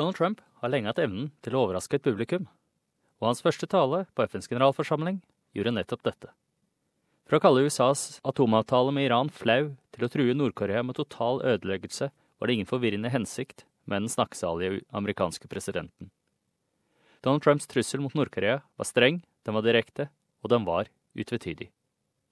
Donald Trump har lenge hatt evnen til å overraske et publikum, og hans første tale på FNs generalforsamling gjorde nettopp dette. Fra å kalle USAs atomavtale med Iran flau til å true Nord-Korea med total ødeleggelse, var det ingen forvirrende hensikt med den snakksalige amerikanske presidenten. Donald Trumps trussel mot Nord-Korea var streng, den var direkte, og den var utvetydig.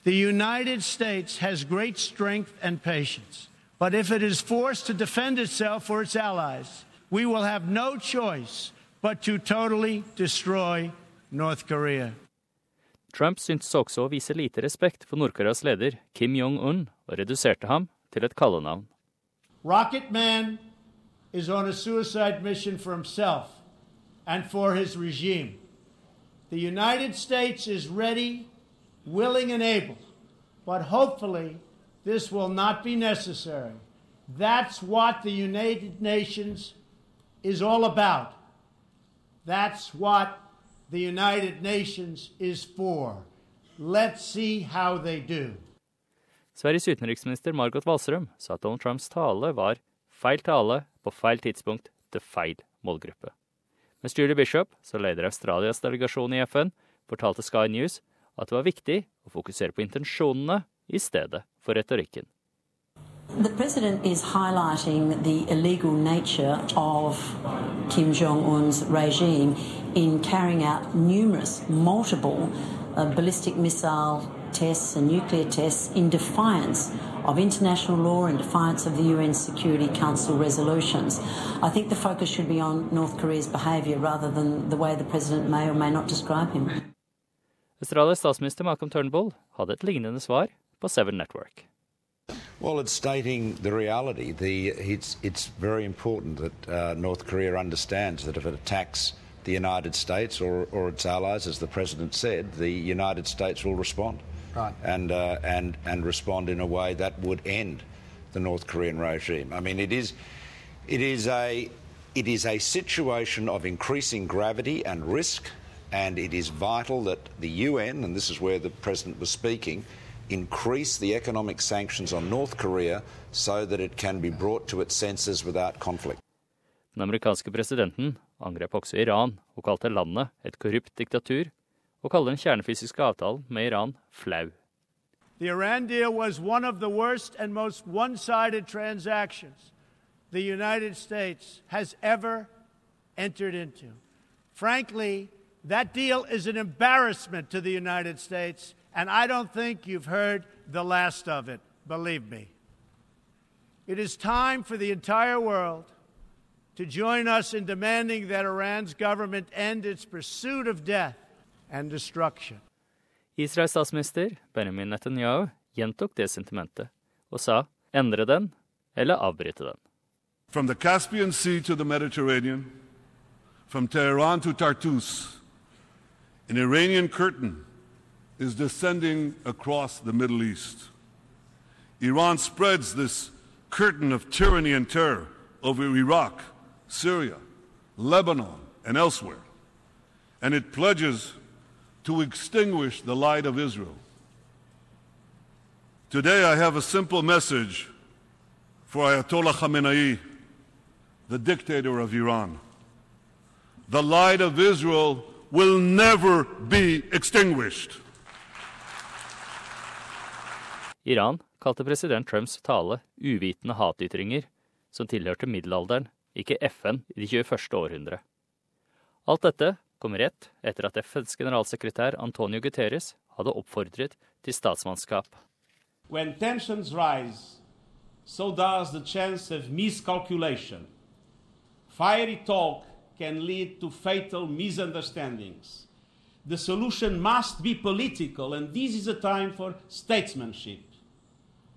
The United States has great strength and patience, but if it is forced to defend itself or its allies, we will have no choice but to totally destroy North Korea. Trump syntes også å vise lite respekt for Nord-Koreas leder Kim Jong-un, og reduserte ham til et kallenavn. Rocket Man is on a suicide mission for himself and for his regime. The United States is ready, willing, and able, but hopefully this will not be necessary. That's what the United Nations is all about. That's what the United Nations is for. Let's see how they do. Sveriges utenriksminister Margot Wallström sa at Donald Trumps tale var feil tale på feil tidspunkt til feil målgruppe. Mens Julie Bishop, som leder Australias delegasjon i FN, fortalte Sky News at det var viktig å fokusere på intensjonene i stedet for retorikken. The president is highlighting the illegal nature of Kim Jong un's regime in carrying out numerous, multiple uh, ballistic missile tests and nuclear tests in defiance of international law and defiance of the UN Security Council resolutions. I think the focus should be on North Korea's behaviour rather than the way the president may or may not describe him. Australias statsminister Malcolm Turnbull hadde et lignende svar på Seven Network. Well, it's stating the reality. The, it's, it's very important that uh, North Korea understands that if it attacks the United States or, or its allies, as the president said, the United States will respond. Right. And, uh, and, and respond in a way that would end the North Korean regime. I mean, it is, it is, a, it is a situation of increasing gravity and risk, and it is vital that the UN, and this is where the president was speaking, increase the economic sanctions on North Korea so that it can be brought to its senses without conflict. Den amerikanske presidenten angrep også Iran og kalte landet et korrupt diktatur, og kaller den kjernefysiske avtalen med Iran flau. The Iran deal was one of the worst and most one sided transactions the United States has ever entered into. Frankly, that deal is an embarrassment to the United States, and I don't think you've heard the last of it, believe me. It is time for the entire world to join us in demanding that Iran's government end its pursuit of death and destruction. Israels statsminister Benjamin Netanyahu gjentok det sentimentet og sa endre den eller avbryte den. From the Caspian Sea to the Mediterranean, from Tehran to Tartus, an Iranian curtain is descending across the Middle East. Iran spreads this curtain of tyranny and terror over Iraq, Syria, Lebanon, and elsewhere, and it pledges to extinguish the light of Israel. Today, I have a simple message for Ayatollah Khamenei, the dictator of Iran. The light of Israel will never be extinguished. Iran kalte president Trumps tale uvitende hatytringer som tilhørte middelalderen, ikke FN i det 21. århundre. Alt dette kom rett etter at FNs generalsekretær Antonio Guterres hadde oppfordret til statsmannskap. When tensions rise, so does the chance of miscalculation. Fiery talk can lead to fatal misunderstandings. The solution must be political, and this is a time for statesmanship.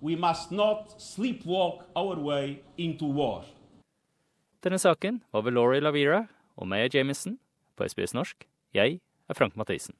We must not sleepwalk our way into war. Denne saken var ved Laurie Lavira og Maya Jamison, på SBS norsk. Jeg er Frank Mathisen.